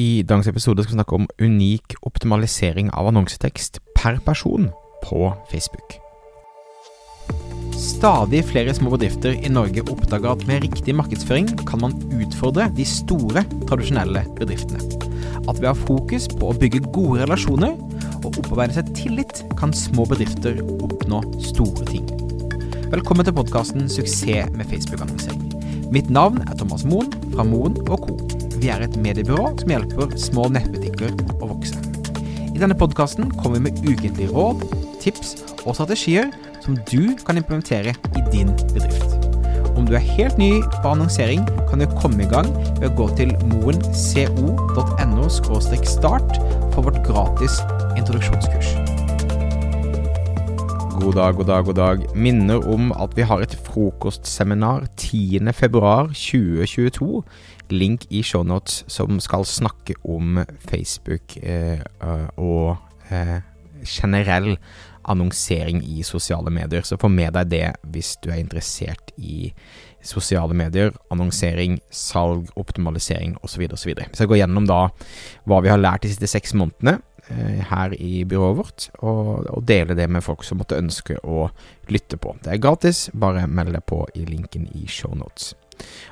I dagens episode skal vi snakke om unik optimalisering av annonsetekst per person på Facebook. Stadig flere små bedrifter i Norge oppdager at med riktig markedsføring kan man utfordre de store, tradisjonelle bedriftene. At ved å ha fokus på å bygge gode relasjoner og opparbeide seg tillit, kan små bedrifter oppnå store ting. Velkommen til podkasten 'Suksess med Facebook-annonsering'. Mitt navn er Thomas Moen fra Moen Co. Vi er et mediebyrå som hjelper små nettbutikker å vokse. I denne podkasten kommer vi med ukentlige råd, tips og strategier som du kan implementere i din bedrift. Om du er helt ny på annonsering, kan du komme i gang ved å gå til moenco.no start for vårt gratis introduksjonskurs. God dag, god dag, god dag. Minner om at vi har et frokostseminar 10.2.2022. Link i shownotes som skal snakke om Facebook eh, og eh, generell annonsering i sosiale medier. Så få med deg det hvis du er interessert i sosiale medier, annonsering, salg, optimalisering osv. osv. Så jeg går gjennom da hva vi har lært de siste seks månedene her i byrået vårt, og, og dele det med folk som måtte ønske å lytte på. Det er gratis, bare meld deg på i linken i shownotes.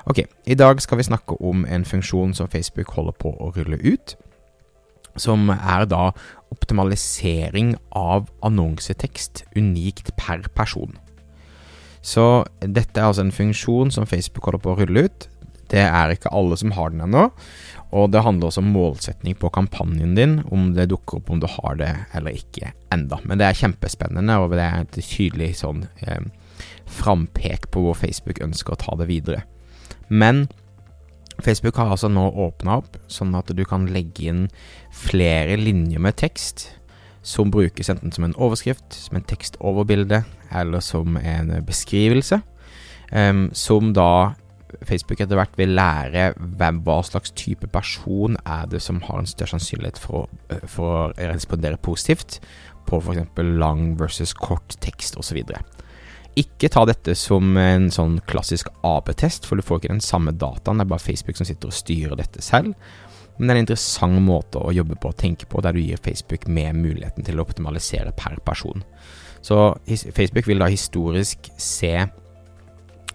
Ok, i dag skal vi snakke om en funksjon som Facebook holder på å rulle ut som er da optimalisering av annonsetekst unikt per person. Så dette er altså en funksjon som Facebook holder på å rulle ut. Det er ikke alle som har den ennå, og det handler også om målsetning på kampanjen din, om det dukker opp om du har det eller ikke enda. Men det er kjempespennende, og det er et tydelig sånn eh, frampek på hvor Facebook ønsker å ta det videre. Men Facebook har altså nå åpna opp sånn at du kan legge inn flere linjer med tekst som brukes enten som en overskrift, som en tekst over bildet, eller som en beskrivelse. Um, som da Facebook etter hvert vil lære hvem, hva slags type person er det som har en større sannsynlighet for å, for å respondere positivt på f.eks. lang versus kort tekst osv. Ikke ta dette som en sånn klassisk AB-test, for du får ikke den samme dataen. Det er bare Facebook som sitter og styrer dette selv. Men det er en interessant måte å jobbe på og tenke på, der du gir Facebook med muligheten til å optimalisere per person. Så Facebook vil da historisk se eh,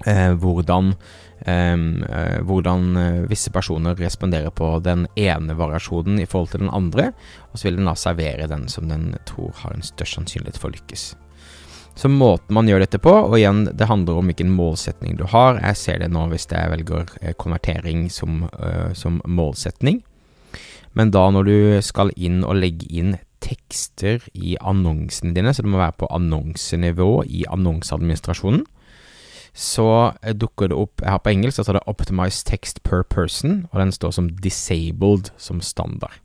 hvordan, Um, uh, hvordan uh, visse personer responderer på den ene variasjonen i forhold til den andre, og så vil den da servere den som den tror har en størst sannsynlighet for å lykkes. Så måten man gjør dette på, og igjen, det handler om hvilken målsetning du har. Jeg ser det nå hvis jeg velger eh, konvertering som, som målsetning. Men da når du skal inn og legge inn tekster i annonsene dine, så det må være på annonsenivå i annonseadministrasjonen, så eh, dukker det opp Jeg har på engelsk, altså det er 'Optimized text per person', og den står som 'disabled' som standard.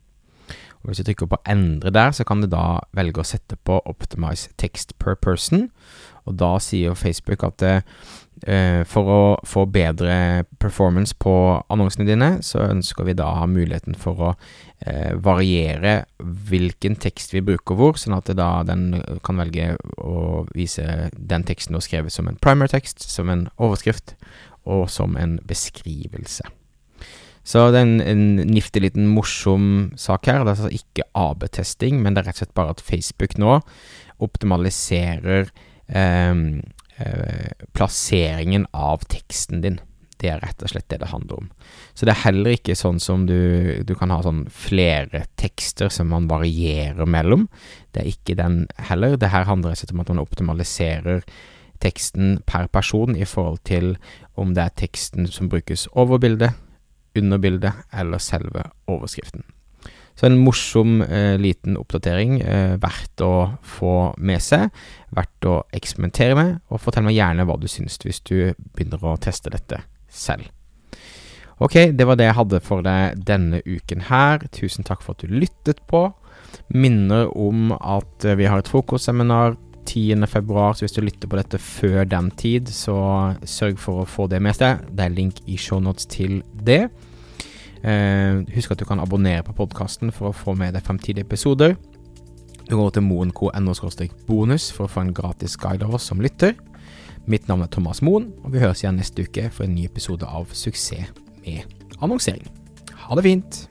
Og Hvis du trykker på 'endre' der, så kan du da velge å sette på 'optimize text per person'. Og da sier Facebook at det, eh, for å få bedre performance på annonsene dine, så ønsker vi da å ha muligheten for å eh, variere hvilken tekst vi bruker hvor, sånn at da den kan velge å vise den teksten du har skrevet som en primer tekst, som en overskrift og som en beskrivelse. Så det er en, en niftig liten morsom sak her. Det er altså ikke AB-testing, men det er rett og slett bare at Facebook nå optimaliserer eh, eh, plasseringen av teksten din. Det er rett og slett det det handler om. Så det er heller ikke sånn som du, du kan ha sånn flere tekster som man varierer mellom. Det er ikke den heller. Det her handler rett og slett om at man optimaliserer teksten per person i forhold til om det er teksten som brukes over bildet, under bildet eller selve overskriften. Så en morsom eh, liten oppdatering, eh, verdt å få med seg, verdt å eksperimentere med, og fortell meg gjerne hva du syns hvis du begynner å teste dette selv. Ok, det var det jeg hadde for deg denne uken her. Tusen takk for at du lyttet på. Minner om at eh, vi har et frokostseminar 10. februar, så hvis du lytter på dette før den tid, så sørg for å få det med deg. Det er link i shownotes til det. Eh, husk at du kan abonnere på podkasten for å få med deg fremtidige episoder. Du går til moen.no bonus for å få en gratis guide av oss som lytter. Mitt navn er Thomas Moen, og vi høres igjen neste uke for en ny episode av Suksess med annonsering. Ha det fint!